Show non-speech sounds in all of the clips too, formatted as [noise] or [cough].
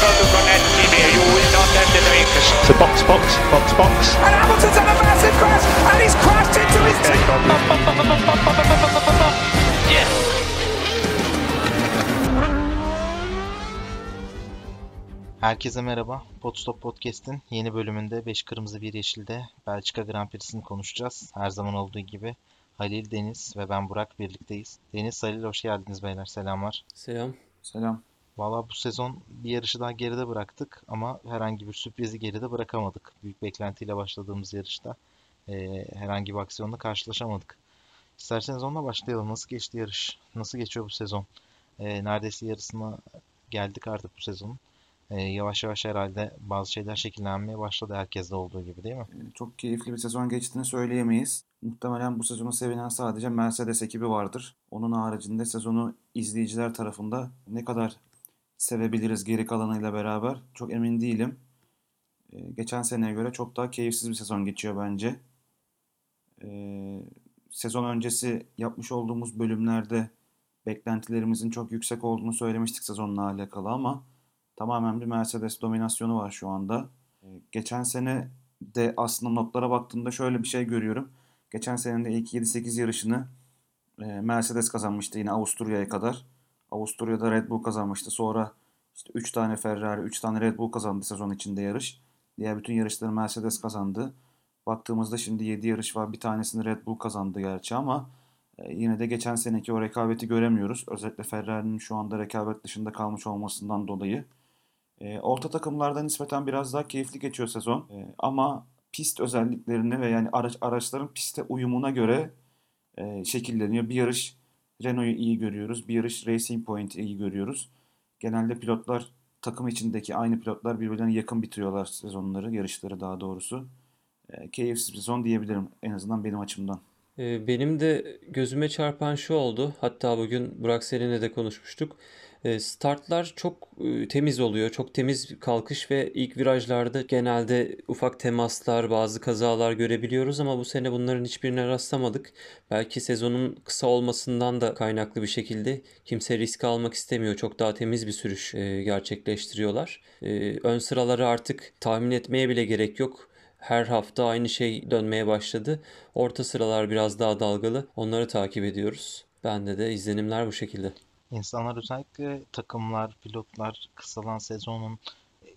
So box, box, box, box. And Hamilton's had a massive crash, and he's crashed into his team. Yes. Herkese merhaba. Podstop Podcast'in yeni bölümünde 5 Kırmızı 1 Yeşil'de Belçika Grand Prix'sini konuşacağız. Her zaman olduğu gibi Halil, Deniz ve ben Burak birlikteyiz. Deniz, Halil hoş geldiniz beyler. Selamlar. Selam. Selam. Valla bu sezon bir yarışı daha geride bıraktık ama herhangi bir sürprizi geride bırakamadık. Büyük beklentiyle başladığımız yarışta eee, herhangi bir aksiyonla karşılaşamadık. İsterseniz onunla başlayalım. Nasıl geçti yarış? Nasıl geçiyor bu sezon? Eee, neredeyse yarısına geldik artık bu sezonun. Eee, yavaş yavaş herhalde bazı şeyler şekillenmeye başladı herkeste olduğu gibi değil mi? Ee, Çok keyifli bir sezon geçtiğini söyleyemeyiz. Muhtemelen bu sezonu sevinen sadece Mercedes ekibi vardır. Onun haricinde sezonu izleyiciler tarafında ne kadar sevebiliriz geri kalanıyla beraber çok emin değilim. Ee, Geçen seneye göre çok daha keyifsiz bir sezon geçiyor bence. Ee, Sezon öncesi yapmış olduğumuz bölümlerde beklentilerimizin çok yüksek olduğunu söylemiştik sezonla alakalı ama tamamen bir Mercedes dominasyonu var şu anda. Ee, Geçen sene de aslında notlara baktığımda şöyle bir şey görüyorum. Geçen senenin de ilk 7-8 yarışını e, Mercedes kazanmıştı yine Avusturya'ya kadar. Avusturya'da Red Bull kazanmıştı. Sonra işte 3 tane Ferrari, 3 tane Red Bull kazandı sezon içinde yarış. Diğer bütün yarışları Mercedes kazandı. Baktığımızda şimdi 7 yarış var. Bir tanesini Red Bull kazandı gerçi ama e, yine de geçen seneki o rekabeti göremiyoruz. Özellikle Ferrari'nin şu anda rekabet dışında kalmış olmasından dolayı. E, orta takımlarda nispeten biraz daha keyifli geçiyor sezon. E, ama pist özelliklerine ve yani araç araçların piste uyumuna göre şekilleniyor. Bir yarış Renault'u iyi görüyoruz. Bir yarış Racing Point'i iyi görüyoruz. Genelde pilotlar takım içindeki aynı pilotlar birbirlerine yakın bitiriyorlar sezonları, yarışları daha doğrusu. E, keyifsiz bir sezon diyebilirim en azından benim açımdan. Ee, benim de gözüme çarpan şu oldu. Hatta bugün Burak seninle de konuşmuştuk. Ee, startlar çok e, temiz oluyor. Çok temiz kalkış ve ilk virajlarda genelde ufak temaslar, bazı kazalar görebiliyoruz ama bu sene bunların hiçbirine rastlamadık. Belki sezonun kısa olmasından da kaynaklı bir şekilde kimse risk almak istemiyor. Çok daha temiz bir sürüş e, gerçekleştiriyorlar. E, ön sıraları artık tahmin etmeye bile gerek yok. Her hafta aynı şey dönmeye başladı. Orta sıralar biraz daha dalgalı. Onları takip ediyoruz. Bende de izlenimler bu şekilde. İnsanlar özellikle takımlar, pilotlar kısalan sezonun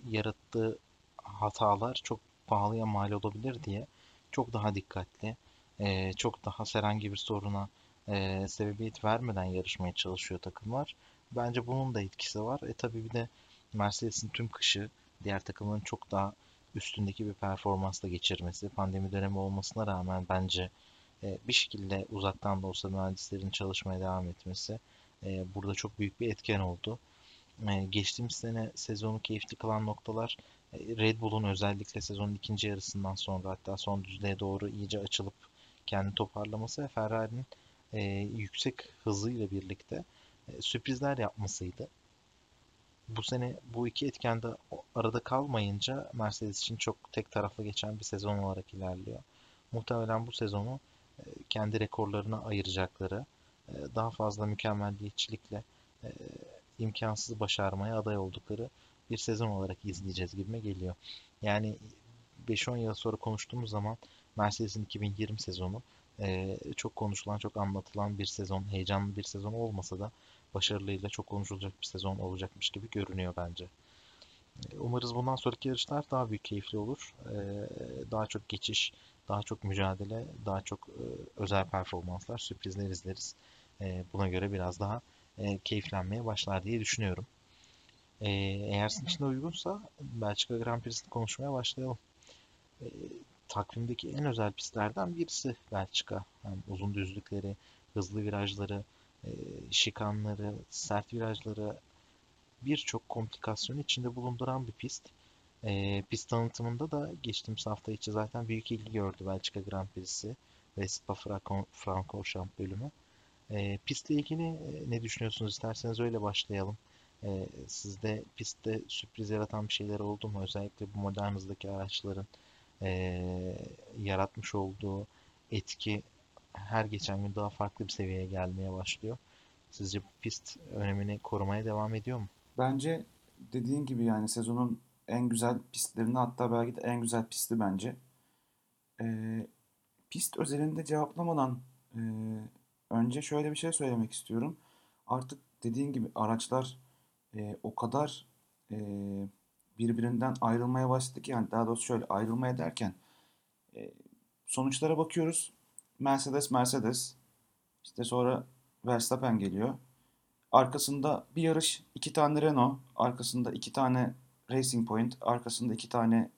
yarattığı hatalar çok pahalıya mal olabilir diye çok daha dikkatli, eee, çok daha herhangi bir soruna eee, sebebiyet vermeden yarışmaya çalışıyor takımlar. Bence bunun da etkisi var. E tabii bir de Mercedes'in tüm kışı diğer takımların çok daha üstündeki bir performansla geçirmesi, pandemi dönemi olmasına rağmen bence e, bir şekilde uzaktan da olsa mühendislerin çalışmaya devam etmesi e, burada çok büyük bir etken oldu. E, geçtiğimiz sene sezonu keyifli kılan noktalar e, Red Bull'un özellikle sezonun ikinci yarısından sonra hatta son düzlüğe doğru iyice açılıp kendini toparlaması ve Ferrari'nin yüksek hızıyla birlikte sürprizler yapmasıydı. Bu sene bu iki etken de o- arada kalmayınca Mercedes için çok tek taraflı geçen bir sezon olarak ilerliyor. Muhtemelen bu sezonu kendi rekorlarına ayıracakları, daha fazla mükemmelliyetçilikle e, imkansızı başarmaya aday oldukları bir sezon olarak izleyeceğiz gibime geliyor. Yani 5-10 yıl sonra konuştuğumuz zaman Mercedes'in 2020 sezonu e, çok konuşulan, çok anlatılan bir sezon, heyecanlı bir sezon olmasa da başarılıyla çok konuşulacak bir sezon olacakmış gibi görünüyor bence. Umarız bundan sonraki yarışlar daha büyük keyifli olur. E, Daha çok geçiş, daha çok mücadele, daha çok özel performanslar, sürprizler izleriz. E, Buna göre biraz daha e, keyiflenmeye başlar diye düşünüyorum. E, Eğer sizin için de uygunsa Belçika Grand Prix'sini konuşmaya başlayalım. E, Takvimdeki en özel pistlerden birisi Belçika. Hem uzun düzlükleri, hızlı virajları, e, şikanları, sert virajları, birçok komplikasyonu içinde bulunduran bir pist. E, pist tanıtımında da geçtiğimiz hafta içi zaten büyük ilgi gördü Belçika Grand Prix'si ve Spa-Francorchamps bölümü. E, pistle ilgili e, ne düşünüyorsunuz? İsterseniz öyle başlayalım. E, sizde pistte sürpriz yaratan bir şeyler oldu mu? Özellikle bu modern hızdaki araçların e, yaratmış olduğu etki her geçen gün daha farklı bir seviyeye gelmeye başlıyor. Sizce pist önemini korumaya devam ediyor mu? Bence dediğin gibi yani sezonun en güzel pistlerini hatta belki de en güzel pisti bence. Ee, pist özelinde cevaplamadan e, önce şöyle bir şey söylemek istiyorum. Artık dediğin gibi araçlar e, o kadar e, birbirinden ayrılmaya başladı ki yani daha doğrusu şöyle ayrılmaya derken e, sonuçlara bakıyoruz. Mercedes Mercedes işte sonra Verstappen geliyor. Arkasında bir yarış iki tane Renault, arkasında iki tane Racing Point, arkasında iki tane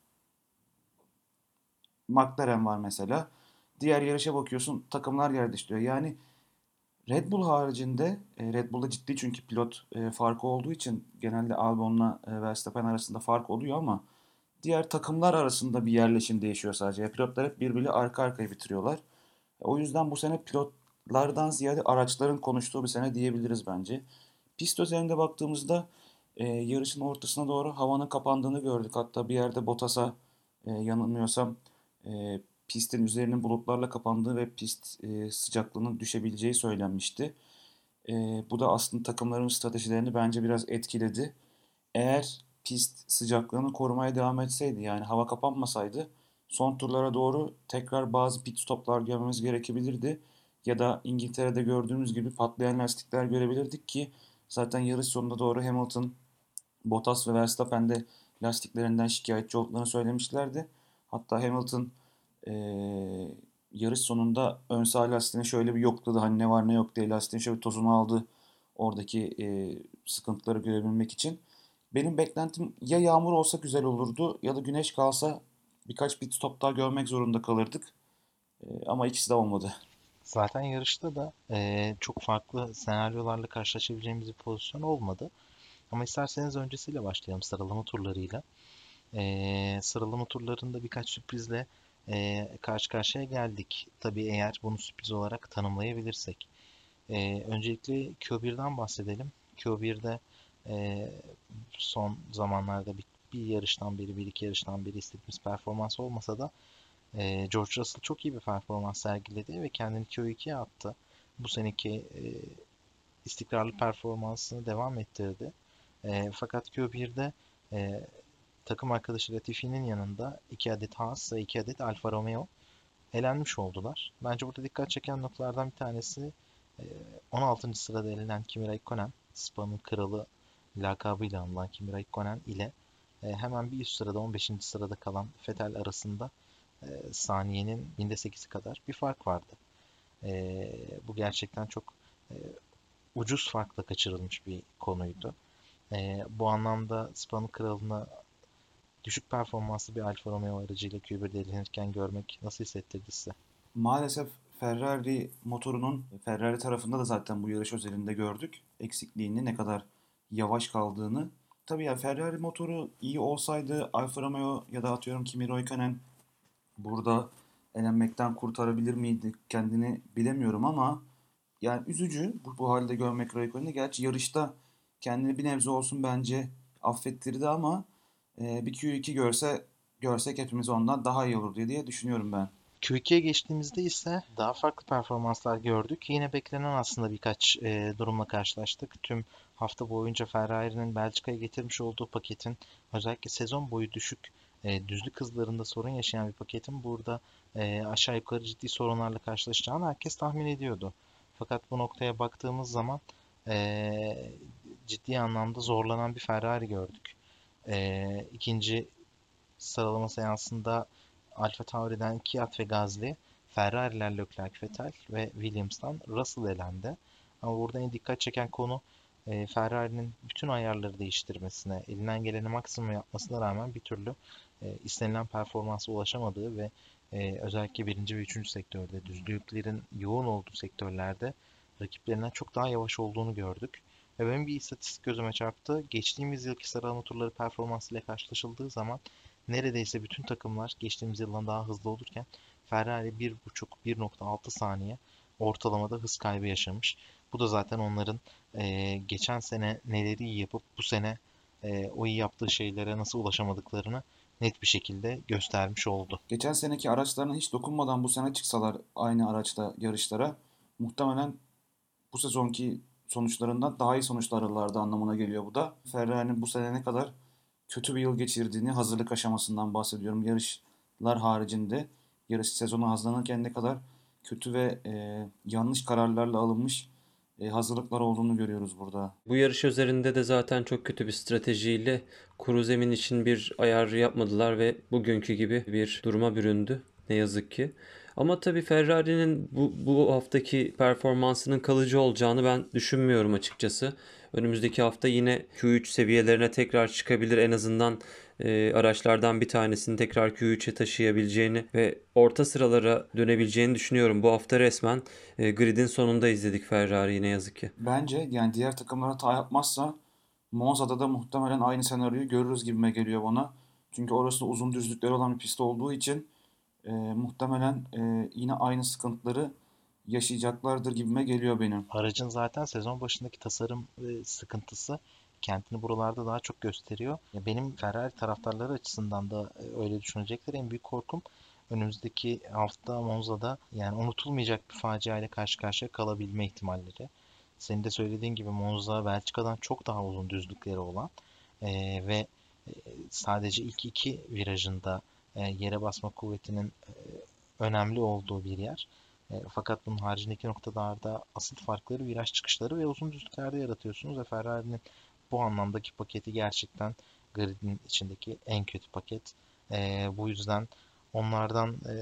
McLaren var mesela. Diğer yarışa bakıyorsun takımlar yer değiştiriyor. Yani Red Bull haricinde, e, Red Bull'da ciddi çünkü pilot e, farkı olduğu için genelde Albon'la e, Verstappen arasında fark oluyor ama diğer takımlar arasında bir yerleşim değişiyor sadece. Pilotlar hep birbiriyle arka arkaya bitiriyorlar. O yüzden bu sene pilotlardan ziyade araçların konuştuğu bir sene diyebiliriz bence. Pist özelinde baktığımızda yarışın ortasına doğru havanın kapandığını gördük. Hatta bir yerde Bottas'a e, yanılmıyorsam pistin üzerinin bulutlarla kapandığı ve pist e, sıcaklığının düşebileceği söylenmişti. E, bu da aslında takımların stratejilerini bence biraz etkiledi. Eğer pist sıcaklığını korumaya devam etseydi yani hava kapanmasaydı son turlara doğru tekrar bazı pit stoplar görmemiz gerekebilirdi. Ya da İngiltere'de gördüğümüz gibi patlayan lastikler görebilirdik ki zaten yarış sonuna doğru Hamilton, Bottas ve Verstappen de lastiklerinden şikayetçi olduklarını söylemişlerdi. Hatta Hamilton e, yarış sonunda ön sağ lastiğini şöyle bir yokladı. Hani ne var ne yok diye lastiğin şöyle tozunu aldı oradaki e, sıkıntıları görebilmek için. Benim beklentim ya yağmur olsa güzel olurdu ya da güneş kalsa birkaç pit stop daha görmek zorunda kalırdık. E, ama ikisi de olmadı. Zaten yarışta da e, çok farklı senaryolarla karşılaşabileceğimiz bir pozisyon olmadı. Ama isterseniz öncesiyle başlayalım sıralama turlarıyla. E, sıralama turlarında birkaç sürprizle e, karşı karşıya geldik. Tabii eğer bunu sürpriz olarak tanımlayabilirsek. E, öncelikle Q1'den bahsedelim. Q1'de e, son zamanlarda bir, bir yarıştan beri, bir iki yarıştan beri istediğimiz performans olmasa da e, George Russell çok iyi bir performans sergiledi ve kendini Q2'ye attı. Bu seneki e, istikrarlı performansını devam ettirdi. E, fakat Q1'de e, takım arkadaşı Latifi'nin yanında 2 adet Haas ve 2 adet Alfa Romeo elenmiş oldular. Bence burada dikkat çeken noktalardan bir tanesi 16. sırada elenen Kimi Raikkonen, Spa'nın kralı lakabıyla anılan Kimi Raikkonen ile hemen bir üst sırada 15. sırada kalan Vettel arasında saniyenin binde 8'i kadar bir fark vardı. Bu gerçekten çok ucuz farkla kaçırılmış bir konuydu. Bu anlamda Spa'nın kralını düşük performanslı bir Alfa Romeo aracıyla Q1'de elenirken görmek nasıl hissettirdi size? Maalesef Ferrari motorunun Ferrari tarafında da zaten bu yarış özelinde gördük. Eksikliğini ne kadar yavaş kaldığını. Tabii ya Ferrari motoru iyi olsaydı Alfa Romeo ya da atıyorum Kimi Räikkönen burada elenmekten kurtarabilir miydi kendini bilemiyorum ama yani üzücü bu, bu halde görmek Räikkönen'i. Gerçi yarışta kendini bir nebze olsun bence affettirdi ama e, bir Q2 görse görsek hepimiz ondan daha iyi olur diye düşünüyorum ben. Q2'ye geçtiğimizde ise daha farklı performanslar gördük. Yine beklenen aslında birkaç e, durumla karşılaştık. Tüm hafta boyunca Ferrari'nin Belçika'ya getirmiş olduğu paketin özellikle sezon boyu düşük e, düzlük hızlarında sorun yaşayan bir paketin burada e, aşağı yukarı ciddi sorunlarla karşılaşacağını herkes tahmin ediyordu. Fakat bu noktaya baktığımız zaman e, ciddi anlamda zorlanan bir Ferrari gördük. E, ikinci sıralama seansında Alfa Tauri'den Kiat ve Gasly, Ferrari'ler Leclerc, Vettel ve Williams'tan Russell elendi. Ama burada en dikkat çeken konu e, Ferrari'nin bütün ayarları değiştirmesine, elinden geleni maksimum yapmasına rağmen bir türlü e, istenilen performansa ulaşamadığı ve e, özellikle birinci ve üçüncü sektörde düzlüklerin yoğun olduğu sektörlerde rakiplerinden çok daha yavaş olduğunu gördük. Ve benim bir istatistik gözüme çarptı. Geçtiğimiz yılki sıralama turları performansıyla karşılaşıldığı zaman neredeyse bütün takımlar geçtiğimiz yıldan daha hızlı olurken Ferrari 1.5-1.6 saniye ortalamada hız kaybı yaşamış. Bu da zaten onların e, geçen sene neleri iyi yapıp bu sene e, o iyi yaptığı şeylere nasıl ulaşamadıklarını net bir şekilde göstermiş oldu. Geçen seneki araçlarına hiç dokunmadan bu sene çıksalar aynı araçta yarışlara muhtemelen bu sezonki sonuçlarından daha iyi sonuçlar alırlardı anlamına geliyor bu da. Ferrari'nin bu sene ne kadar kötü bir yıl geçirdiğini hazırlık aşamasından bahsediyorum. Yarışlar haricinde yarış sezonu hazırlanırken ne kadar kötü ve e, yanlış kararlarla alınmış e, hazırlıklar olduğunu görüyoruz burada. Bu yarış üzerinde de zaten çok kötü bir stratejiyle kuru zemin için bir ayar yapmadılar ve bugünkü gibi bir duruma büründü ne yazık ki. Ama tabii Ferrari'nin bu, bu haftaki performansının kalıcı olacağını ben düşünmüyorum açıkçası. Önümüzdeki hafta yine Q3 seviyelerine tekrar çıkabilir. En azından e, araçlardan bir tanesini tekrar Q3'e taşıyabileceğini ve orta sıralara dönebileceğini düşünüyorum. Bu hafta resmen e, gridin sonunda izledik Ferrari'yi ne yazık ki. Bence yani diğer takımlar hata yapmazsa Monza'da da muhtemelen aynı senaryoyu görürüz gibime geliyor bana. Çünkü orası uzun düzlükleri olan bir pist olduğu için e, muhtemelen e, yine aynı sıkıntıları yaşayacaklardır gibime geliyor benim. Aracın zaten sezon başındaki tasarım e, sıkıntısı kendini buralarda daha çok gösteriyor. Benim Ferrari taraftarları açısından da e, öyle düşünecekler. En büyük korkum önümüzdeki hafta Monza'da yani unutulmayacak bir facia ile karşı karşıya kalabilme ihtimalleri. Senin de söylediğin gibi Monza Belçika'dan çok daha uzun düzlükleri olan e, ve e, sadece ilk iki virajında yere basma kuvvetinin e, önemli olduğu bir yer. E, fakat bunun haricindeki noktalarda asıl farkları viraj çıkışları ve uzun düzlüklerde yaratıyorsunuz ve Ferrari'nin bu anlamdaki paketi gerçekten gridin içindeki en kötü paket. E, bu yüzden onlardan e,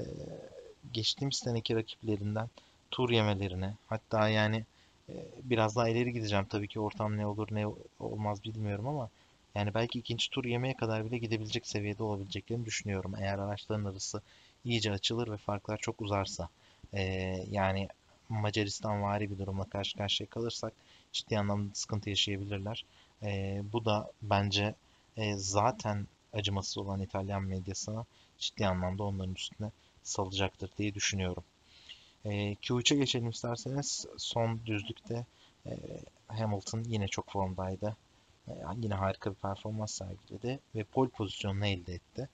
geçtiğimiz seneki rakiplerinden tur yemelerine hatta yani e, biraz daha ileri gideceğim tabii ki ortam ne olur ne olmaz bilmiyorum ama yani belki ikinci tur yemeye kadar bile gidebilecek seviyede olabileceklerini düşünüyorum. Eğer araçların arası iyice açılır ve farklar çok uzarsa. E, yani Macaristan vari bir durumla karşı karşıya kalırsak ciddi anlamda sıkıntı yaşayabilirler. E, bu da bence e, zaten acımasız olan İtalyan medyasına ciddi anlamda onların üstüne salacaktır diye düşünüyorum. E, Q3'e geçelim isterseniz. Son düzlükte e, Hamilton yine çok formdaydı. E, yine harika bir performans sergiledi ve pole pozisyonunu elde etti.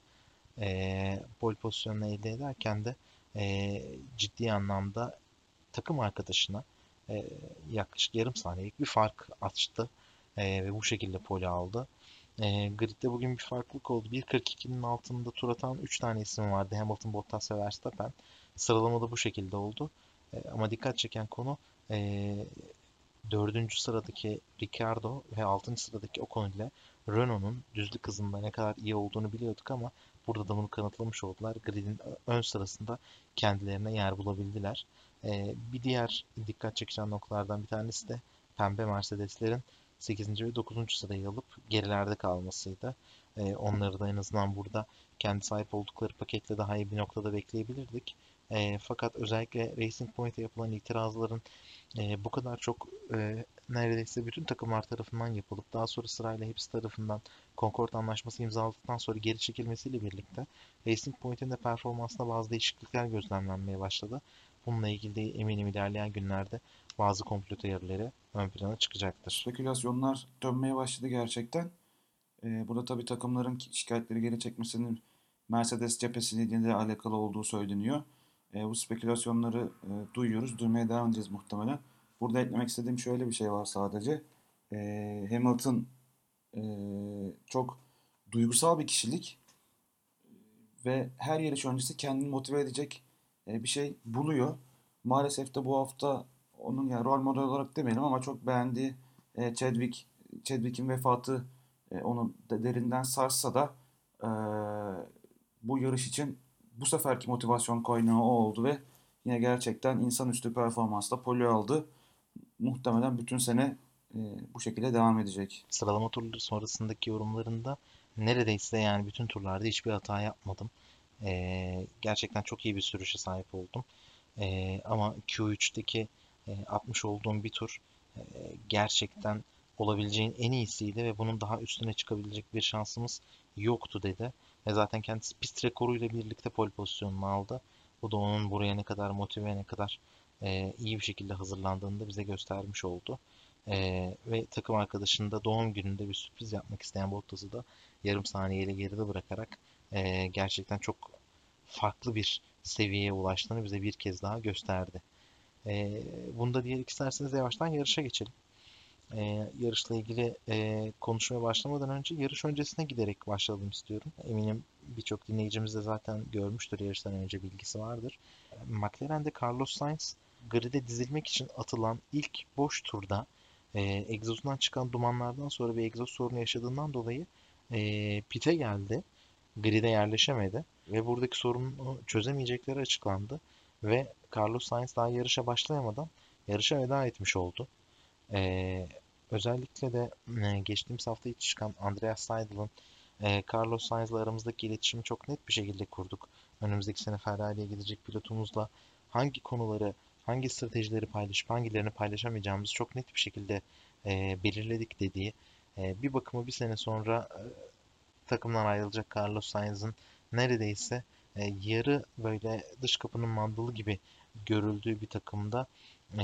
E, pole pozisyonunu elde ederken de e, ciddi anlamda takım arkadaşına e, yaklaşık yarım saniyelik bir fark açtı e, ve bu şekilde pole aldı. E, gridde bugün bir farklılık oldu. 1.42'nin altında tur atan 3 tane isim vardı. Hamilton, Bottas ve Verstappen. Sıralamada bu şekilde oldu. E, ama dikkat çeken konu e, 4. sıradaki Ricardo ve 6. sıradaki Ocon ile Renault'un düzlük hızında ne kadar iyi olduğunu biliyorduk ama burada da bunu kanıtlamış oldular. Grid'in ön sırasında kendilerine yer bulabildiler. E, bir diğer dikkat çeken noktalardan bir tanesi de pembe Mercedeslerin 8. ve 9. sırayı alıp gerilerde kalmasıydı. E, onları da en azından burada kendi sahip oldukları paketle daha iyi bir noktada bekleyebilirdik. E, fakat özellikle Racing Point'e yapılan itirazların e, bu kadar çok e, neredeyse bütün takımlar tarafından yapılıp daha sonra sırayla hepsi tarafından Concord Anlaşması imzaladıktan sonra geri çekilmesiyle birlikte Racing Point'in de performansında bazı değişiklikler gözlemlenmeye başladı. Bununla ilgili de eminim ilerleyen günlerde bazı komplo teorileri ön plana çıkacaktır. Spekülasyonlar dönmeye başladı gerçekten. Ee, burada tabii takımların şikayetleri geri çekmesinin Mercedes cephesiyle de alakalı olduğu söyleniyor. Ee, bu spekülasyonları e, duyuyoruz, duymaya devam edeceğiz muhtemelen. Burada eklemek istediğim şöyle bir şey var sadece. Ee, Hamilton e, çok duygusal bir kişilik ve her yarış öncesi kendini motive edecek e, bir şey buluyor. Maalesef de bu hafta onun yani rol model olarak demeyelim ama çok beğendiği e, Chadwick Chadwick'in vefatı e, onu da derinden sarsa da e, bu yarış için bu seferki motivasyon kaynağı o oldu ve yine gerçekten insanüstü performansla poli aldı. Muhtemelen bütün sene e, bu şekilde devam edecek. Sıralama turları sonrasındaki yorumlarında neredeyse yani bütün turlarda hiçbir hata yapmadım. E, gerçekten çok iyi bir sürüşe sahip oldum. E, ama Q3'teki e, atmış olduğum bir tur e, gerçekten olabileceğin en iyisiydi ve bunun daha üstüne çıkabilecek bir şansımız yoktu dedi. Ve zaten kendisi pist rekoruyla birlikte pole pozisyonunu aldı. Bu da onun buraya ne kadar motive, ne kadar e, iyi bir şekilde hazırlandığını da bize göstermiş oldu. E, ve takım arkadaşının da doğum gününde bir sürpriz yapmak isteyen Bottas'ı da yarım saniyeyle geride bırakarak e, gerçekten çok farklı bir seviyeye ulaştığını bize bir kez daha gösterdi. E, bunu da diyelim isterseniz yavaştan yarışa geçelim. E, yarışla ilgili e, konuşmaya başlamadan önce yarış öncesine giderek başlayalım istiyorum. Eminim birçok dinleyicimiz de zaten görmüştür yarıştan önce bilgisi vardır. McLaren'de Carlos Sainz grid'e dizilmek için atılan ilk boş turda e, egzozundan çıkan dumanlardan sonra bir egzoz sorunu yaşadığından dolayı e, pite geldi. Grid'e yerleşemedi ve buradaki sorunu çözemeyecekleri açıklandı ve Carlos Sainz daha yarışa başlayamadan yarışa veda etmiş oldu. Ee, özellikle de e, geçtiğimiz hafta hiç çıkan Andreas Seidel'ın e, Carlos Sainz'la aramızdaki iletişimi çok net bir şekilde kurduk. Önümüzdeki sene Ferrari'ye gidecek pilotumuzla hangi konuları, hangi stratejileri paylaşıp hangilerini paylaşamayacağımızı çok net bir şekilde e, belirledik dediği e, bir bakıma bir sene sonra e, takımdan ayrılacak Carlos Sainz'ın neredeyse e, yarı böyle dış kapının mandalı gibi görüldüğü bir takımda e,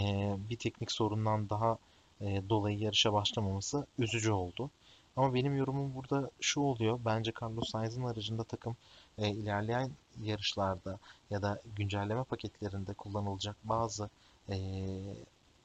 bir teknik sorundan daha e, dolayı yarışa başlamaması üzücü oldu. Ama benim yorumum burada şu oluyor. Bence Carlos Sainz'in aracında takım e, ilerleyen yarışlarda ya da güncelleme paketlerinde kullanılacak bazı e,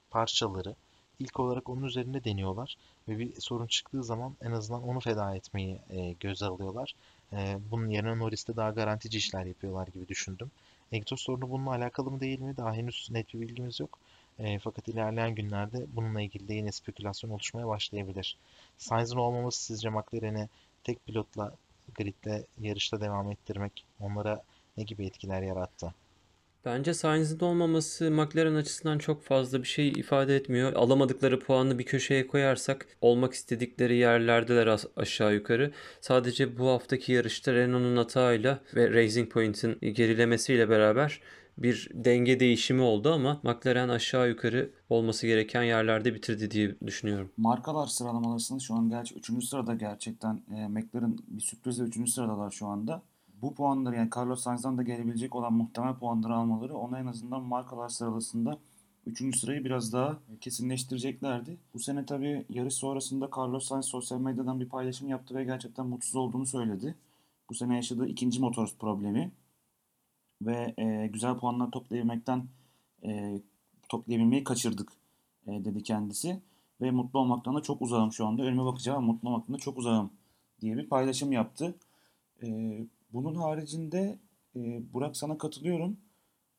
parçaları ilk olarak onun üzerinde deniyorlar ve bir sorun çıktığı zaman en azından onu feda etmeyi e, göze alıyorlar. E, bunun yerine Norris'te daha garantici işler yapıyorlar gibi düşündüm. Egzoz sorunu bununla alakalı mı değil mi? Daha henüz net bir bilgimiz yok. E, fakat ilerleyen günlerde bununla ilgili de yine spekülasyon oluşmaya başlayabilir. Sainz'ın olmaması sizce McLaren'i tek pilotla gridde yarışta devam ettirmek onlara ne gibi etkiler yarattı? Bence Sainz'in olmaması McLaren açısından çok fazla bir şey ifade etmiyor. Alamadıkları puanı bir köşeye koyarsak olmak istedikleri yerlerdeler aşağı yukarı. Sadece bu haftaki yarışta Renault'un hatayla ve Racing Point'in gerilemesiyle beraber bir denge değişimi oldu ama McLaren aşağı yukarı olması gereken yerlerde bitirdi diye düşünüyorum. Markalar sıralamasında şu an gerçi 3. sırada gerçekten e, McLaren bir sürprizle 3. sıradalar şu anda. Bu puanları yani Carlos Sainz'dan da gelebilecek olan muhtemel puanları almaları ona en azından markalar sıralamasında 3. sırayı biraz daha kesinleştireceklerdi. Bu sene tabii yarış sonrasında Carlos Sainz sosyal medyadan bir paylaşım yaptı ve gerçekten mutsuz olduğunu söyledi. Bu sene yaşadığı ikinci motor problemi ve e, güzel puanlar toplayabilmekten e, toplayabilmeyi kaçırdık e, dedi kendisi. Ve mutlu olmaktan da çok uzağım şu anda. Önüme bakacağım mutlu olmaktan da çok uzağım diye bir paylaşım yaptı. E, bunun haricinde e, Burak sana katılıyorum.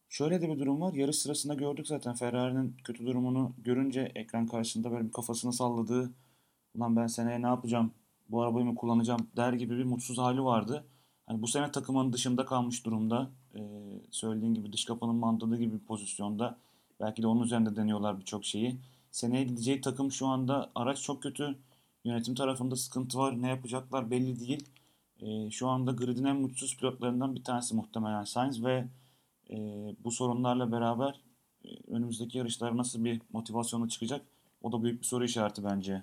Şöyle de bir durum var. Yarış sırasında gördük zaten Ferrari'nin kötü durumunu görünce ekran karşısında böyle bir kafasını salladığı ulan ben seneye ne yapacağım bu arabayı mı kullanacağım der gibi bir mutsuz hali vardı. Hani bu sene takımın dışında kalmış durumda. Ee, söylediğin gibi dış kapının mandalı gibi bir pozisyonda. Belki de onun üzerinde deniyorlar birçok şeyi. Seneye gideceği takım şu anda araç çok kötü. Yönetim tarafında sıkıntı var. Ne yapacaklar belli değil. Ee, şu anda gridin en mutsuz pilotlarından bir tanesi muhtemelen Sainz ve e, bu sorunlarla beraber e, önümüzdeki yarışlara nasıl bir motivasyonla çıkacak o da büyük bir soru işareti bence.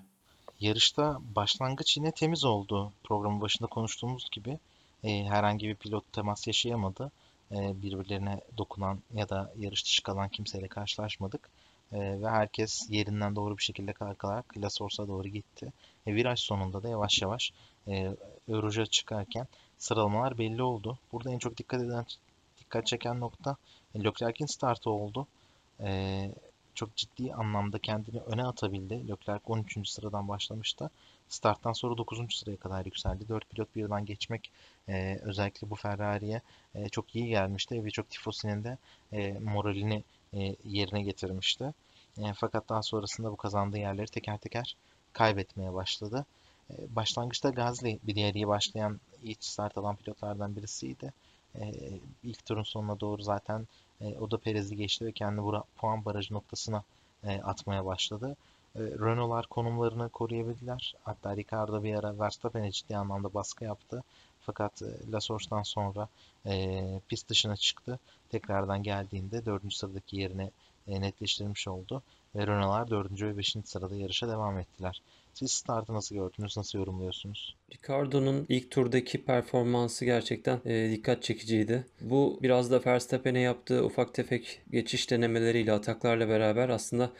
Yarışta başlangıç yine temiz oldu. Programın başında konuştuğumuz gibi e, herhangi bir pilot temas yaşayamadı. E, birbirlerine dokunan ya da yarış dışı kalan kimseyle karşılaşmadık. E, ve herkes yerinden doğru bir şekilde kalkarak La doğru gitti. E, viraj sonunda da yavaş yavaş e, çıkarken sıralamalar belli oldu. Burada en çok dikkat eden dikkat çeken nokta Leclerc'in startı oldu. Çok ciddi anlamda kendini öne atabildi. Leclerc 13. sıradan başlamıştı. Starttan sonra 9. sıraya kadar yükseldi. 4 pilot birden geçmek e, özellikle bu Ferrari'ye e, çok iyi gelmişti ve çok tifosinin de e, moralini e, yerine getirmişti. E, fakat daha sonrasında bu kazandığı yerleri teker teker kaybetmeye başladı. E, başlangıçta Gasly bir diğer iyi başlayan ilk start alan pilotlardan birisiydi. E, ilk turun sonuna doğru zaten e, o da Perez'i geçti ve kendi bu puan barajı noktasına e, atmaya başladı. E, Renault'lar konumlarını koruyabildiler. Hatta Ricardo bir ara Verstappen'e ciddi anlamda baskı yaptı. Fakat e, La Source'dan sonra e, pist dışına çıktı. Tekrardan geldiğinde 4. sıradaki yerini e, netleştirmiş oldu. Ve Renault'lar 4. ve 5. sırada yarışa devam ettiler. Siz startı nasıl gördünüz, nasıl yorumluyorsunuz? Ricardo'nun ilk turdaki performansı gerçekten e, dikkat çekiciydi. Bu biraz da Verstappen'e yaptığı ufak tefek geçiş denemeleriyle, ataklarla beraber aslında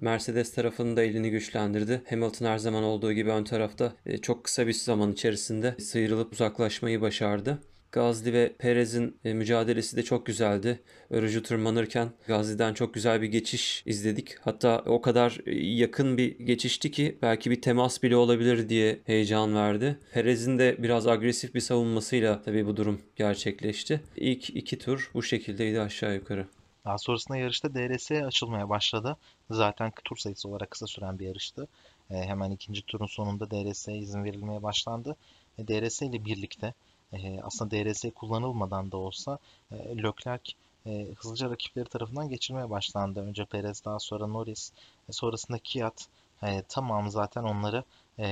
Mercedes tarafının da elini güçlendirdi. Hamilton her zaman olduğu gibi ön tarafta e, çok kısa bir zaman içerisinde sıyrılıp uzaklaşmayı başardı. Gasly ve Perez'in e, mücadelesi de çok güzeldi. Örücü tırmanırken Gasly'den çok güzel bir geçiş izledik. Hatta o kadar e, yakın bir geçişti ki belki bir temas bile olabilir diye heyecan verdi. Perez'in de biraz agresif bir savunmasıyla tabii bu durum gerçekleşti. İlk iki tur bu şekildeydi aşağı yukarı. Daha sonrasında yarışta DRS açılmaya başladı. Zaten tur sayısı olarak kısa süren bir yarıştı. E, hemen ikinci turun sonunda DRS'ye izin verilmeye başlandı. E, DRS ile birlikte e, aslında DRS kullanılmadan da olsa e, Leclerc e, hızlıca rakipleri tarafından geçirmeye başlandı. Önce Perez daha sonra Norris e, sonrasında Kiat e, tamam zaten onları e,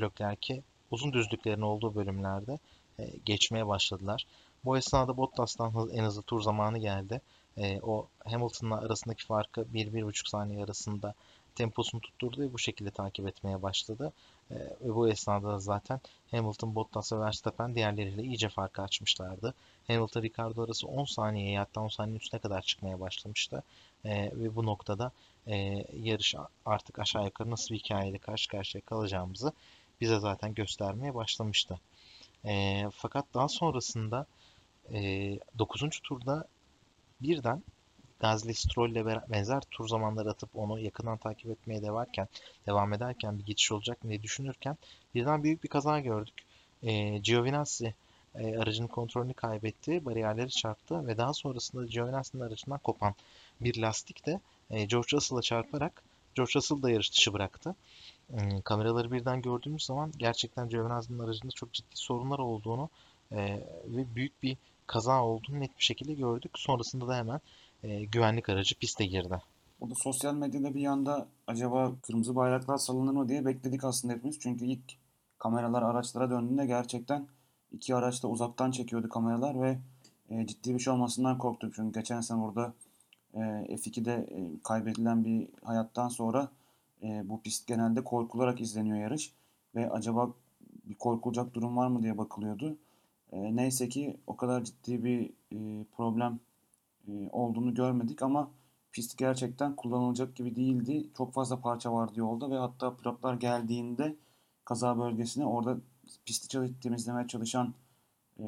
Leclerc'i uzun düzlüklerin olduğu bölümlerde e, geçmeye başladılar. Bu esnada Bottas'tan en hızlı tur zamanı geldi. E, o Hamilton'la arasındaki farkı 1-1,5 saniye arasında temposunu tutturdu ve bu şekilde takip etmeye başladı. E, ve bu esnada da zaten Hamilton, Bottas ve Verstappen diğerleriyle iyice farkı açmışlardı. Hamilton, Ricardo arası 10 saniyeye hatta 10 saniyenin üstüne kadar çıkmaya başlamıştı. E, ve bu noktada e, yarış artık aşağı yukarı nasıl bir hikayeyle karşı karşıya kalacağımızı bize zaten göstermeye başlamıştı. E, fakat daha sonrasında e, 9. turda birden Stroll ile benzer tur zamanları atıp onu yakından takip etmeye devarken, devam ederken bir geçiş olacak diye düşünürken birden büyük bir kaza gördük. E, Giovinazzi e, aracının kontrolünü kaybetti, bariyerleri çarptı ve daha sonrasında Giovinazzi'nin aracından kopan bir lastik de e, George Russell'a çarparak George Russell da yarış dışı bıraktı. E, kameraları birden gördüğümüz zaman gerçekten Giovinazzi'nin aracında çok ciddi sorunlar olduğunu e, ve büyük bir kaza olduğunu net bir şekilde gördük. Sonrasında da hemen e, güvenlik aracı piste girdi. Burada sosyal medyada bir yanda acaba kırmızı bayraklar salınır mı diye bekledik aslında hepimiz. Çünkü ilk kameralar araçlara döndüğünde gerçekten iki araç da uzaktan çekiyordu kameralar ve e, ciddi bir şey olmasından korktuk. Çünkü geçen sene burada e, F2'de e, kaybedilen bir hayattan sonra e, bu pist genelde korkularak izleniyor yarış. Ve acaba bir korkulacak durum var mı diye bakılıyordu. E, neyse ki o kadar ciddi bir e, problem e, olduğunu görmedik ama pist gerçekten kullanılacak gibi değildi. Çok fazla parça vardı yolda ve hatta pilotlar geldiğinde kaza bölgesine orada pisti temizlemeye çalışan e,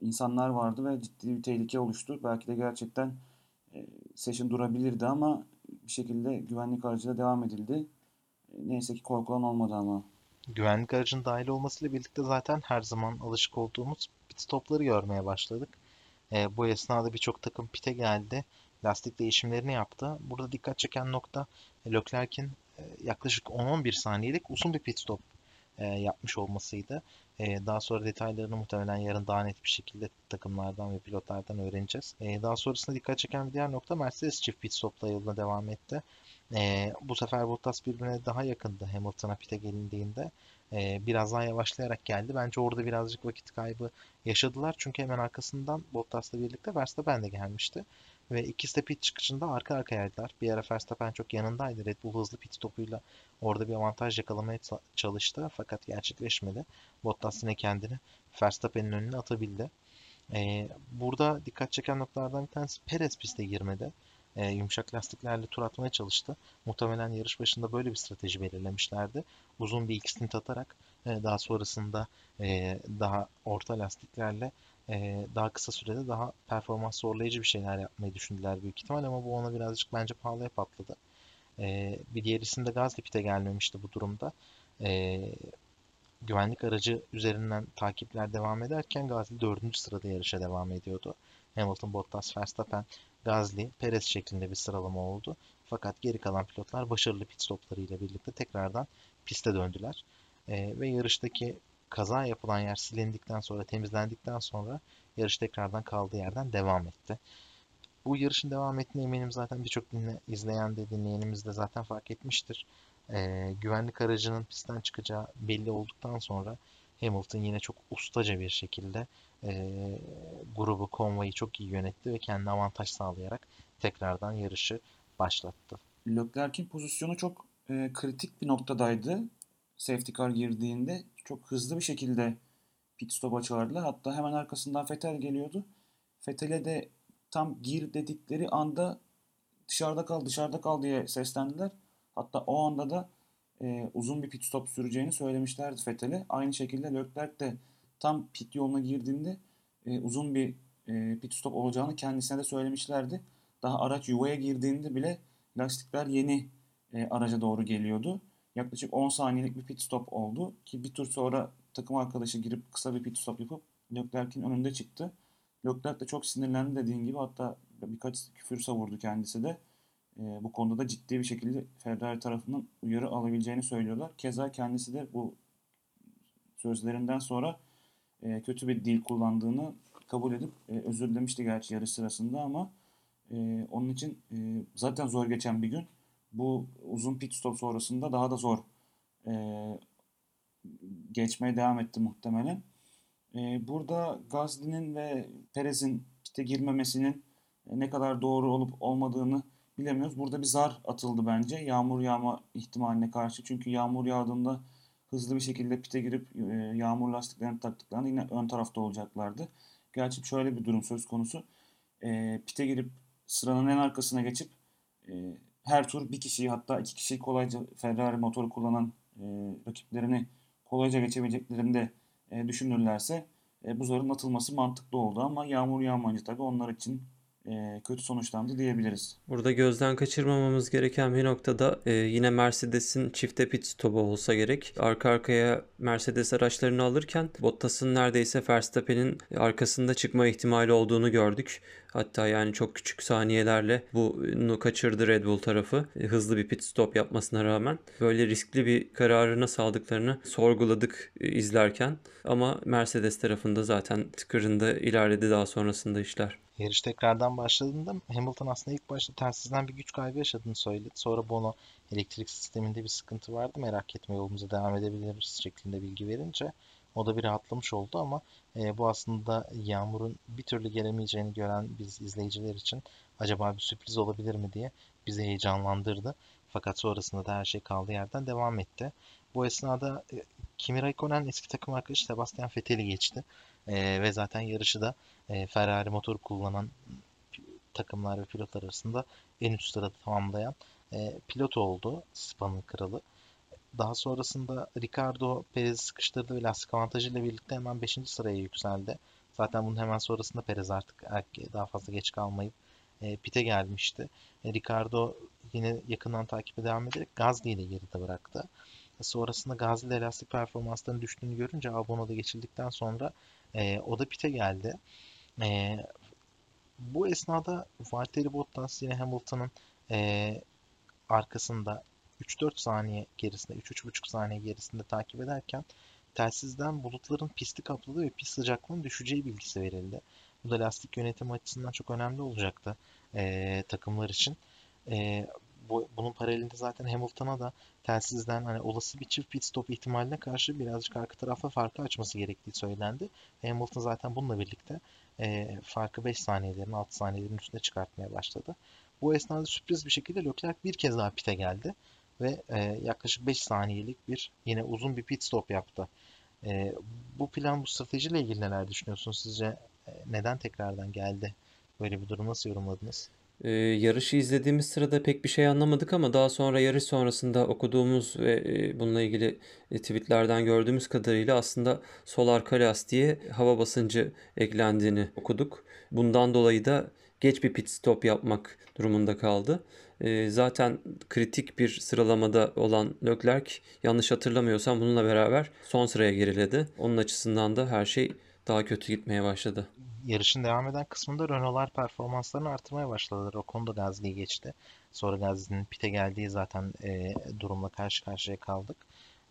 insanlar vardı ve ciddi bir tehlike oluştu. Belki de gerçekten e, session durabilirdi ama bir şekilde güvenlik aracıyla devam edildi. E, neyse ki korkulan olmadı ama. Güvenlik aracının dahil olmasıyla birlikte zaten her zaman alışık olduğumuz pit stopları görmeye başladık. E, bu esnada birçok takım pite geldi. Lastik değişimlerini yaptı. Burada dikkat çeken nokta Leclerc'in e, yaklaşık 10-11 saniyelik uzun bir pit stop e, yapmış olmasıydı. E, daha sonra detaylarını muhtemelen yarın daha net bir şekilde takımlardan ve pilotlardan öğreneceğiz. E, daha sonrasında dikkat çeken bir diğer nokta Mercedes çift pit stopla yoluna devam etti. E, bu sefer Bottas birbirine daha yakındı Hamilton'a pite gelindiğinde. E, biraz daha yavaşlayarak geldi. Bence orada birazcık vakit kaybı yaşadılar. Çünkü hemen arkasından Bottas'la birlikte Verstappen de gelmişti. Ve ikisi de pit çıkışında arka arkayaydılar. Bir ara Verstappen çok yanındaydı. Red Bull hızlı pit stopuyla orada bir avantaj yakalamaya çalıştı. Fakat gerçekleşmedi. Bottas yine kendini Verstappen'in önüne atabildi. Ee, burada dikkat çeken noktalardan bir tanesi Perez piste girmedi. Ee, yumuşak lastiklerle tur atmaya çalıştı. Muhtemelen yarış başında böyle bir strateji belirlemişlerdi. Uzun bir ilk stint atarak e, daha sonrasında e, daha orta lastiklerle e, daha kısa sürede daha performans zorlayıcı bir şeyler yapmayı düşündüler büyük ihtimal ama bu ona birazcık bence pahalıya patladı. E, bir diğerisinde Gazli pite gelmemişti bu durumda. E, güvenlik aracı üzerinden takipler devam ederken Gazli 4. sırada yarışa devam ediyordu. Hamilton, Bottas, Verstappen, Gazli, Perez şeklinde bir sıralama oldu. Fakat geri kalan pilotlar başarılı pit stoplarıyla birlikte tekrardan piste döndüler. E, ve yarıştaki kaza yapılan yer silindikten sonra, temizlendikten sonra yarış tekrardan kaldığı yerden devam etti. Bu yarışın devam ettiğine eminim zaten birçok dinle, izleyen de dinleyenimiz de zaten fark etmiştir. Ee, güvenlik aracının pistten çıkacağı belli olduktan sonra Hamilton yine çok ustaca bir şekilde e, grubu, konvoyu çok iyi yönetti ve kendi avantaj sağlayarak tekrardan yarışı başlattı. Leclerc'in pozisyonu çok e, kritik bir noktadaydı. Safety car girdiğinde çok hızlı bir şekilde pit stop'a çağırdılar. Hatta hemen arkasından Vettel geliyordu. Vettel'e de tam gir dedikleri anda dışarıda kal dışarıda kal diye seslendiler. Hatta o anda da e, uzun bir pit stop süreceğini söylemişlerdi Vettel'e. Aynı şekilde Leclerc de tam pit yoluna girdiğinde e, uzun bir e, pit stop olacağını kendisine de söylemişlerdi. Daha araç yuvaya girdiğinde bile lastikler yeni e, araca doğru geliyordu. Yaklaşık 10 saniyelik bir pit stop oldu ki bir tur sonra takım arkadaşı girip kısa bir pit stop yapıp Leclerc'in önünde çıktı. Leclerc de çok sinirlendi dediğin gibi hatta birkaç küfür savurdu kendisi de. E, bu konuda da ciddi bir şekilde Ferrari tarafından uyarı alabileceğini söylüyorlar. Keza kendisi de bu sözlerinden sonra e, kötü bir dil kullandığını kabul edip e, özür dilemişti gerçi yarış sırasında ama e, onun için e, zaten zor geçen bir gün. Bu uzun pit stop sonrasında daha da zor e, geçmeye devam etti muhtemelen. E, burada Gasly'nin ve Perez'in pite girmemesinin e, ne kadar doğru olup olmadığını bilemiyoruz. Burada bir zar atıldı bence yağmur yağma ihtimaline karşı. Çünkü yağmur yağdığında hızlı bir şekilde pite girip e, yağmur lastiklerini taktıklarında yine ön tarafta olacaklardı. Gerçi şöyle bir durum söz konusu. E, pite girip sıranın en arkasına geçip e, her tur bir kişiyi hatta iki kişiyi kolayca Ferrari motoru kullanan e, rakiplerini kolayca geçebileceklerini de e, düşünürlerse e, bu zarın atılması mantıklı oldu ama yağmur yağmayınca tabii onlar için e, kötü sonuçlandı diyebiliriz. Burada gözden kaçırmamamız gereken bir noktada e, yine Mercedes'in çifte pit stopu olsa gerek. Arka arkaya Mercedes araçlarını alırken Bottas'ın neredeyse Verstappen'in arkasında çıkma ihtimali olduğunu gördük. Hatta yani çok küçük saniyelerle bunu kaçırdı Red Bull tarafı. E, hızlı bir pit stop yapmasına rağmen. Böyle riskli bir kararı nasıl aldıklarını sorguladık e, izlerken. Ama Mercedes tarafında zaten tıkırında ilerledi daha sonrasında işler. Yarış tekrardan başladığında Hamilton aslında ilk başta telsizden bir güç kaybı yaşadığını söyledi. Sonra Bono elektrik sisteminde bir sıkıntı vardı. Merak etme yolumuza devam edebiliriz şeklinde bilgi verince o da bir rahatlamış oldu ama e, bu aslında yağmurun bir türlü gelemeyeceğini gören biz izleyiciler için acaba bir sürpriz olabilir mi diye bizi heyecanlandırdı. Fakat sonrasında da her şey kaldığı yerden devam etti. Bu esnada e, Kimi Raikkonen eski takım arkadaşı Sebastian Vettel'i geçti. E, ve zaten yarışı da e, Ferrari motor kullanan takımlar ve pilotlar arasında en üst sırada tamamlayan e, pilot oldu. Spa'nın kralı. Daha sonrasında Ricardo Perez'i sıkıştırdı ve lastik avantajıyla birlikte hemen 5. sıraya yükseldi. Zaten bunun hemen sonrasında Perez artık daha fazla geç kalmayıp e, pite gelmişti. E, Ricardo yine yakından takibe devam ederek Gasly'yi de geride bıraktı. Sonrasında Gasly lastik performanslarının düştüğünü görünce Albon'a geçildikten sonra e, o da pite geldi. E, bu esnada Valtteri Bottas yine Hamilton'ın e, arkasında 3-4 saniye gerisinde, 3-3,5 saniye gerisinde takip ederken telsizden bulutların pisti kapladığı ve pist sıcaklığının düşeceği bilgisi verildi. Bu da lastik yönetimi açısından çok önemli olacaktı e, takımlar için. E, bu, bunun paralelinde zaten Hamilton'a da telsizden hani olası bir çift pit stop ihtimaline karşı birazcık arka tarafa farkı açması gerektiği söylendi. Hamilton zaten bununla birlikte e, farkı 5 saniyelerin 6 saniyelerin üstüne çıkartmaya başladı. Bu esnada sürpriz bir şekilde Leclerc bir kez daha pite geldi ve e, yaklaşık 5 saniyelik bir yine uzun bir pit stop yaptı. E, bu plan bu stratejiyle ilgili neler düşünüyorsunuz? Sizce e, neden tekrardan geldi? Böyle bir durum nasıl yorumladınız? Ee, yarışı izlediğimiz sırada pek bir şey anlamadık ama daha sonra yarış sonrasında okuduğumuz ve e, bununla ilgili e, tweetlerden gördüğümüz kadarıyla aslında sol arka lastiğe hava basıncı eklendiğini okuduk. Bundan dolayı da geç bir pit stop yapmak durumunda kaldı. E, zaten kritik bir sıralamada olan Leclerc yanlış hatırlamıyorsam bununla beraber son sıraya geriledi. Onun açısından da her şey daha kötü gitmeye başladı yarışın devam eden kısmında Renault'lar performanslarını artırmaya başladılar. O konuda Gasly'yi geçti. Sonra Gasly'nin pite geldiği zaten e, durumla karşı karşıya kaldık.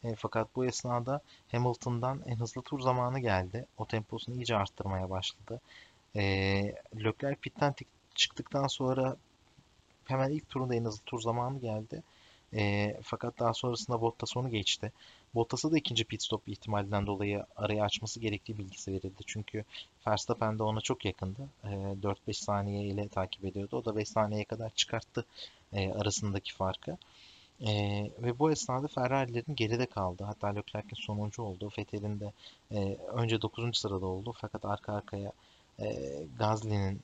E, fakat bu esnada Hamilton'dan en hızlı tur zamanı geldi. O temposunu iyice arttırmaya başladı. E, Leclerc pitten çıktıktan sonra hemen ilk turunda en hızlı tur zamanı geldi. E, fakat daha sonrasında Bottas onu geçti. Bottas'a da ikinci pit stop ihtimalinden dolayı arayı açması gerektiği bilgisi verildi. Çünkü Verstappen de ona çok yakındı. E, 4-5 saniye ile takip ediyordu. O da 5 saniyeye kadar çıkarttı e, arasındaki farkı. E, ve bu esnada Ferrari'lerin geride kaldı. Hatta Leclerc'in sonuncu oldu. Vettel'in de e, önce 9. sırada oldu. Fakat arka arkaya e, Gasly'nin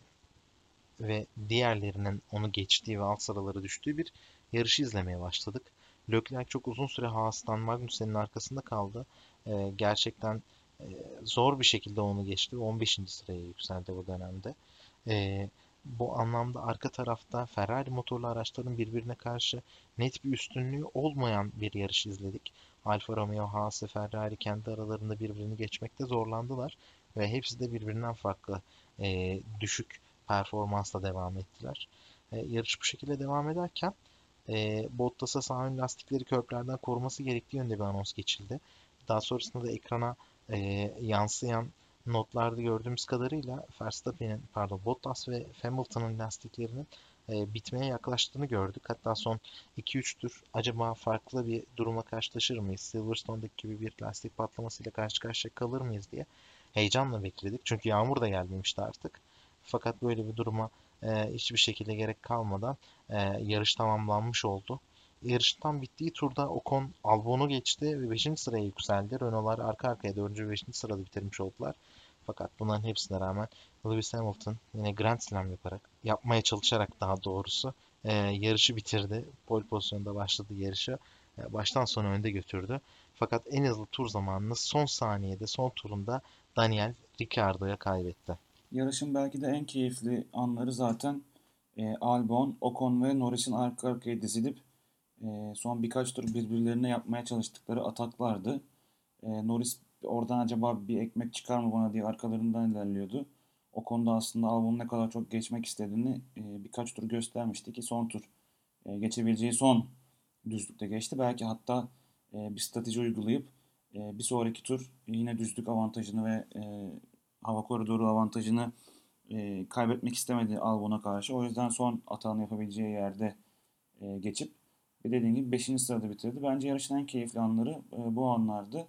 ve diğerlerinin onu geçtiği ve alt sıraları düştüğü bir yarışı izlemeye başladık. Leclerc çok uzun süre Haas'tan Magnussen'in arkasında kaldı. E, gerçekten e, zor bir şekilde onu geçti ve 15. sıraya yükseldi bu dönemde. E, bu anlamda arka tarafta Ferrari motorlu araçların birbirine karşı net bir üstünlüğü olmayan bir yarış izledik. Alfa Romeo, Haas ve Ferrari kendi aralarında birbirini geçmekte zorlandılar ve hepsi de birbirinden farklı e, düşük performansla devam ettiler. E, yarış bu şekilde devam ederken e, Bottas'a sağ ön lastikleri köprülerden koruması gerektiği yönde bir anons geçildi. Daha sonrasında da ekrana e, yansıyan notlarda gördüğümüz kadarıyla Verstappen'in pardon Bottas ve Hamilton'ın lastiklerinin e, bitmeye yaklaştığını gördük. Hatta son 2-3 tur acaba farklı bir duruma karşılaşır mıyız? Silverstone'daki gibi bir lastik patlamasıyla karşı karşıya kalır mıyız diye heyecanla bekledik. Çünkü yağmur da gelmemişti artık. Fakat böyle bir duruma e, hiçbir şekilde gerek kalmadan e, yarış tamamlanmış oldu. Yarıştan bittiği turda Ocon Albon'u geçti ve 5. sıraya yükseldi. Renault'lar arka arkaya 4. ve 5. sırada bitirmiş oldular. Fakat bunların hepsine rağmen Lewis Hamilton yine Grand Slam yaparak, yapmaya çalışarak daha doğrusu e, yarışı bitirdi. Pole pozisyonda başladı yarışı. E, baştan sona önde götürdü. Fakat en hızlı tur zamanını son saniyede, son turunda Daniel Ricciardo'ya kaybetti. Yarışın belki de en keyifli anları zaten e, Albon, Ocon ve Norris'in arka arkaya dizilip e, son birkaç tur birbirlerine yapmaya çalıştıkları ataklardı. E, Norris oradan acaba bir ekmek çıkar mı bana diye arkalarından ilerliyordu. O konuda aslında Albon'un ne kadar çok geçmek istediğini e, birkaç tur göstermişti ki son tur e, geçebileceği son düzlükte geçti. Belki hatta e, bir strateji uygulayıp e, bir sonraki tur yine düzlük avantajını ve e, hava koridoru avantajını e, kaybetmek istemedi Albon'a karşı. O yüzden son atağını yapabileceği yerde e, geçip ve dediğim gibi 5. sırada bitirdi. Bence yarışın en keyifli anları e, bu anlardı.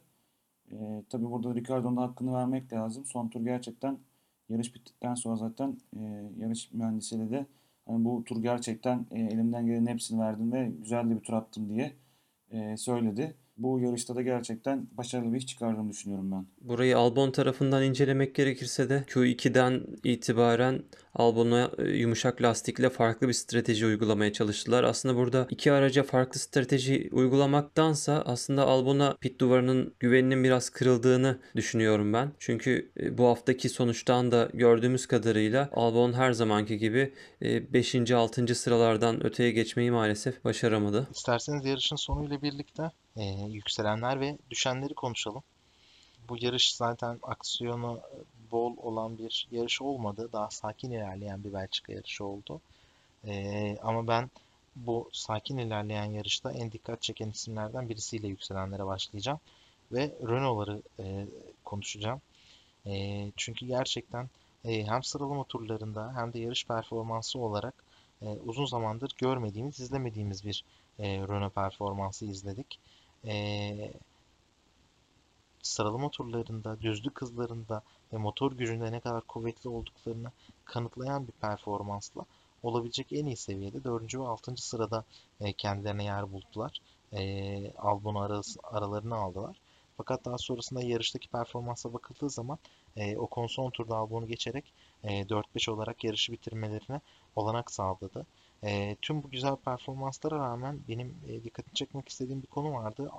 E, tabii burada Ricardo'nun hakkını vermek lazım. Son tur gerçekten yarış bittikten sonra zaten e, yarış mühendisiyle de hani bu tur gerçekten e, elimden gelen hepsini verdim ve güzel de bir tur attım diye e, söyledi. Bu yarışta da gerçekten başarılı bir iş çıkardığını düşünüyorum ben. Burayı Albon tarafından incelemek gerekirse de Q2'den itibaren Albon'a e, yumuşak lastikle farklı bir strateji uygulamaya çalıştılar. Aslında burada iki araca farklı strateji uygulamaktansa aslında Albon'a pit duvarının güveninin biraz kırıldığını düşünüyorum ben. Çünkü e, bu haftaki sonuçtan da gördüğümüz kadarıyla Albon her zamanki gibi 5. E, 6. sıralardan öteye geçmeyi maalesef başaramadı. İsterseniz yarışın sonuyla birlikte e, yükselenler ve düşenleri konuşalım. Bu yarış zaten aksiyonu bol olan bir yarış olmadı. Daha sakin ilerleyen bir Belçika yarışı oldu. E, ama ben bu sakin ilerleyen yarışta en dikkat çeken isimlerden birisiyle yükselenlere başlayacağım. Ve Renault'ları e, konuşacağım. E, çünkü gerçekten e, hem sıralama turlarında hem de yarış performansı olarak e, uzun zamandır görmediğimiz, izlemediğimiz bir e, Renault performansı izledik e, sıralama turlarında, düzlük hızlarında ve motor gücünde ne kadar kuvvetli olduklarını kanıtlayan bir performansla olabilecek en iyi seviyede 4. ve 6. sırada e, kendilerine yer buldular. E, Albon arası, aralarını aldılar. Fakat daha sonrasında yarıştaki performansa bakıldığı zaman e, o son turda Albon'u geçerek e, 4-5 olarak yarışı bitirmelerine olanak sağladı. E, tüm bu güzel performanslara rağmen benim e, dikkatini çekmek istediğim bir konu vardı.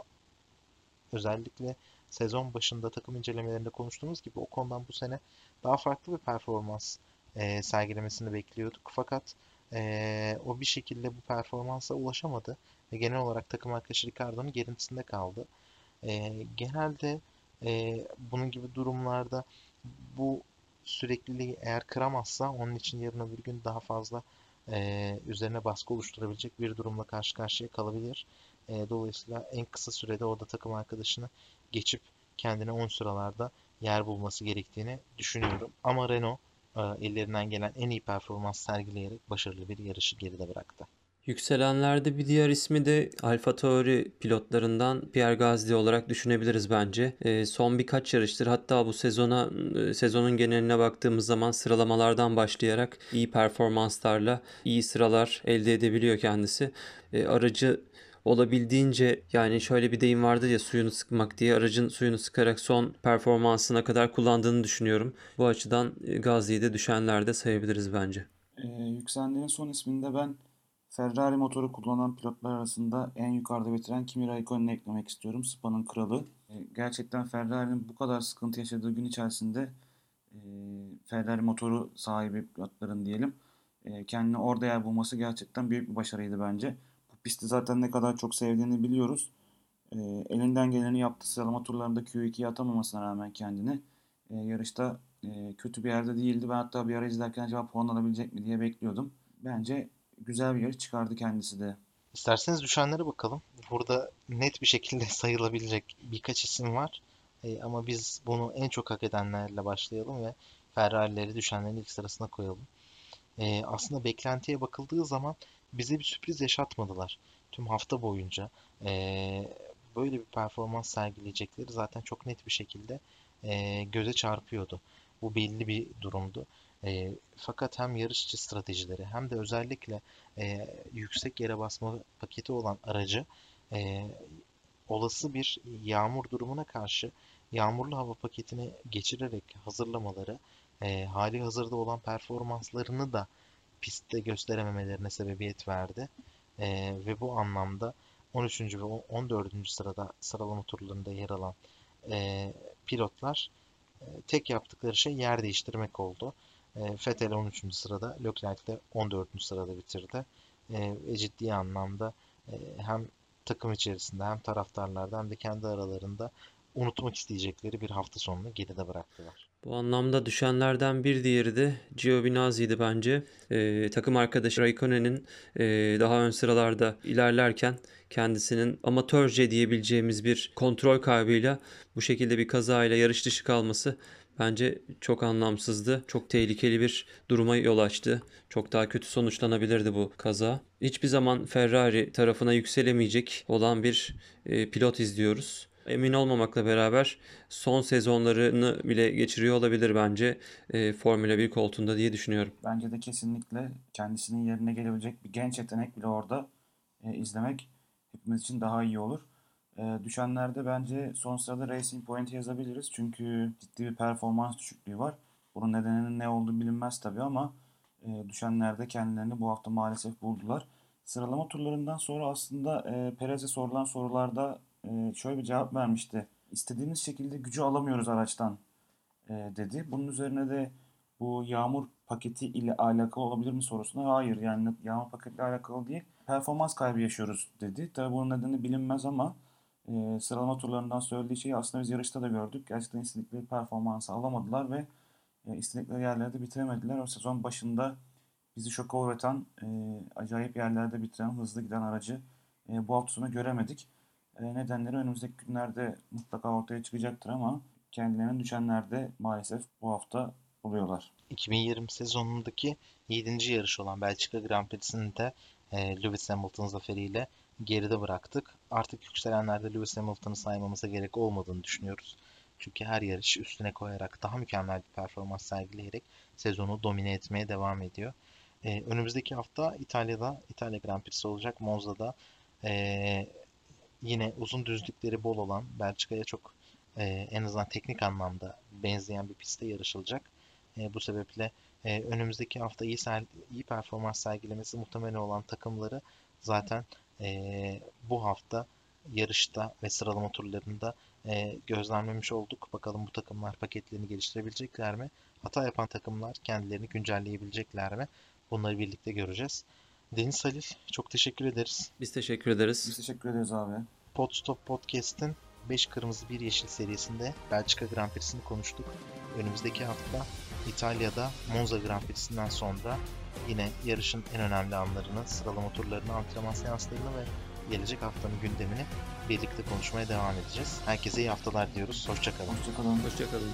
Özellikle sezon başında takım incelemelerinde konuştuğumuz gibi o konudan bu sene daha farklı bir performans e, sergilemesini bekliyorduk. Fakat e, o bir şekilde bu performansa ulaşamadı ve genel olarak takım arkadaşı Ricardo'nun gerintisinde kaldı. E, genelde e, bunun gibi durumlarda bu sürekliliği eğer kıramazsa onun için yarın öbür gün daha fazla e, üzerine baskı oluşturabilecek bir durumla karşı karşıya kalabilir. E, dolayısıyla en kısa sürede orada takım arkadaşını geçip kendine 10 sıralarda yer bulması gerektiğini düşünüyorum. Ama Renault e, ellerinden gelen en iyi performans sergileyerek başarılı bir yarışı geride bıraktı. Yükselenlerde bir diğer ismi de Alfa Tauri pilotlarından Pierre Gasly olarak düşünebiliriz bence. E, son birkaç yarıştır hatta bu sezona e, sezonun geneline baktığımız zaman sıralamalardan başlayarak iyi performanslarla iyi sıralar elde edebiliyor kendisi. E, aracı olabildiğince yani şöyle bir deyim vardı ya suyunu sıkmak diye aracın suyunu sıkarak son performansına kadar kullandığını düşünüyorum. Bu açıdan Gazi'yi de düşenlerde sayabiliriz bence. Ee, yükselenlerin son isminde ben Ferrari motoru kullanan pilotlar arasında en yukarıda bitiren Kimi Raikkonen'i eklemek istiyorum. Spa'nın kralı. E, gerçekten Ferrari'nin bu kadar sıkıntı yaşadığı gün içerisinde e, Ferrari motoru sahibi pilotların diyelim e, kendine orada yer bulması gerçekten büyük bir başarıydı bence. Bu pisti zaten ne kadar çok sevdiğini biliyoruz. Elinden geleni yaptı. Sıralama turlarında Q2'ye atamamasına rağmen kendini yarışta kötü bir yerde değildi. Ben hatta bir ara izlerken acaba puan alabilecek mi diye bekliyordum. Bence güzel bir yarış çıkardı kendisi de. İsterseniz düşenlere bakalım. Burada net bir şekilde [laughs] sayılabilecek birkaç isim var. E, ama biz bunu en çok hak edenlerle başlayalım ve Ferrari'leri düşenlerin ilk sırasına koyalım. E, aslında beklentiye bakıldığı zaman bize bir sürpriz yaşatmadılar. Tüm hafta boyunca e, böyle bir performans sergileyecekleri zaten çok net bir şekilde e, göze çarpıyordu. Bu belli bir durumdu. E, fakat hem yarışçı stratejileri hem de özellikle e, yüksek yere basma paketi olan aracı e, olası bir yağmur durumuna karşı yağmurlu hava paketini geçirerek hazırlamaları e, hali hazırda olan performanslarını da pistte gösterememelerine sebebiyet verdi. E, ve bu anlamda 13. ve 14. sırada sıralama turlarında yer alan e, pilotlar e, tek yaptıkları şey yer değiştirmek oldu. E, Vettel 13. sırada, Leclerc de 14. sırada bitirdi. E, ve ciddi anlamda e, hem takım içerisinde hem taraftarlarda hem de kendi aralarında unutmak isteyecekleri bir hafta sonunu geride bıraktılar. Bu anlamda düşenlerden bir diğeri de Giovinazzi'ydi bence. Ee, takım arkadaşı Raikkonen'in e, daha ön sıralarda ilerlerken kendisinin amatörce diyebileceğimiz bir kontrol kaybıyla bu şekilde bir kazayla yarış dışı kalması bence çok anlamsızdı. Çok tehlikeli bir duruma yol açtı. Çok daha kötü sonuçlanabilirdi bu kaza. Hiçbir zaman Ferrari tarafına yükselemeyecek olan bir e, pilot izliyoruz emin olmamakla beraber son sezonlarını bile geçiriyor olabilir bence e, Formula 1 koltuğunda diye düşünüyorum. Bence de kesinlikle kendisinin yerine gelebilecek bir genç yetenek bile orada e, izlemek hepimiz için daha iyi olur. E, düşenlerde bence son sırada Racing Point'i yazabiliriz. Çünkü ciddi bir performans düşüklüğü var. Bunun nedeninin ne olduğu bilinmez tabii ama e, düşenlerde kendilerini bu hafta maalesef buldular. Sıralama turlarından sonra aslında e, Perez'e sorulan sorularda e, şöyle bir cevap vermişti. İstediğimiz şekilde gücü alamıyoruz araçtan e, dedi. Bunun üzerine de bu yağmur paketi ile alakalı olabilir mi sorusuna hayır yani yağmur paketiyle alakalı değil. Performans kaybı yaşıyoruz dedi. Tabii bunun nedeni bilinmez ama e, sıralama turlarından söylediği şeyi aslında biz yarışta da gördük. Gerçekten istedikleri performansı alamadılar ve e, istedikleri yerlerde bitiremediler. O sezon başında bizi şoka uğratan, e, acayip yerlerde bitiren, hızlı giden aracı e, bu hafta sonu göremedik. E, nedenleri önümüzdeki günlerde mutlaka ortaya çıkacaktır ama kendilerine düşenlerde maalesef bu hafta buluyorlar. 2020 sezonundaki 7. yarış olan Belçika Grand Prix'sini de e, Lewis Hamilton zaferiyle geride bıraktık. Artık yükselenlerde Lewis Hamilton'ı saymamıza gerek olmadığını düşünüyoruz. Çünkü her yarış üstüne koyarak daha mükemmel bir performans sergileyerek sezonu domine etmeye devam ediyor. Ee, önümüzdeki hafta İtalya'da, İtalya Grand Prix'si olacak. Monza'da e, yine uzun düzlükleri bol olan Belçika'ya çok e, en azından teknik anlamda benzeyen bir pistte yarışılacak. E, bu sebeple e, önümüzdeki hafta iyi, iyi performans sergilemesi muhtemelen olan takımları zaten e, bu hafta yarışta ve sıralama turlarında e, gözlemlemiş olduk. Bakalım bu takımlar paketlerini geliştirebilecekler mi? Hata yapan takımlar kendilerini güncelleyebilecekler mi? Bunları birlikte göreceğiz. Deniz Halil çok teşekkür ederiz. Biz teşekkür ederiz. Biz teşekkür ederiz abi. Podstop Podcast'in 5 Kırmızı 1 Yeşil serisinde Belçika Grand Prix'sini konuştuk. Önümüzdeki hafta İtalya'da Monza Grand Prix'sinden sonra yine yarışın en önemli anlarını, sıralama turlarını, antrenman seanslarını ve gelecek haftanın gündemini birlikte konuşmaya devam edeceğiz. Herkese iyi haftalar diyoruz. Hoşçakalın. Hoşçakalın. Hoşçakalın.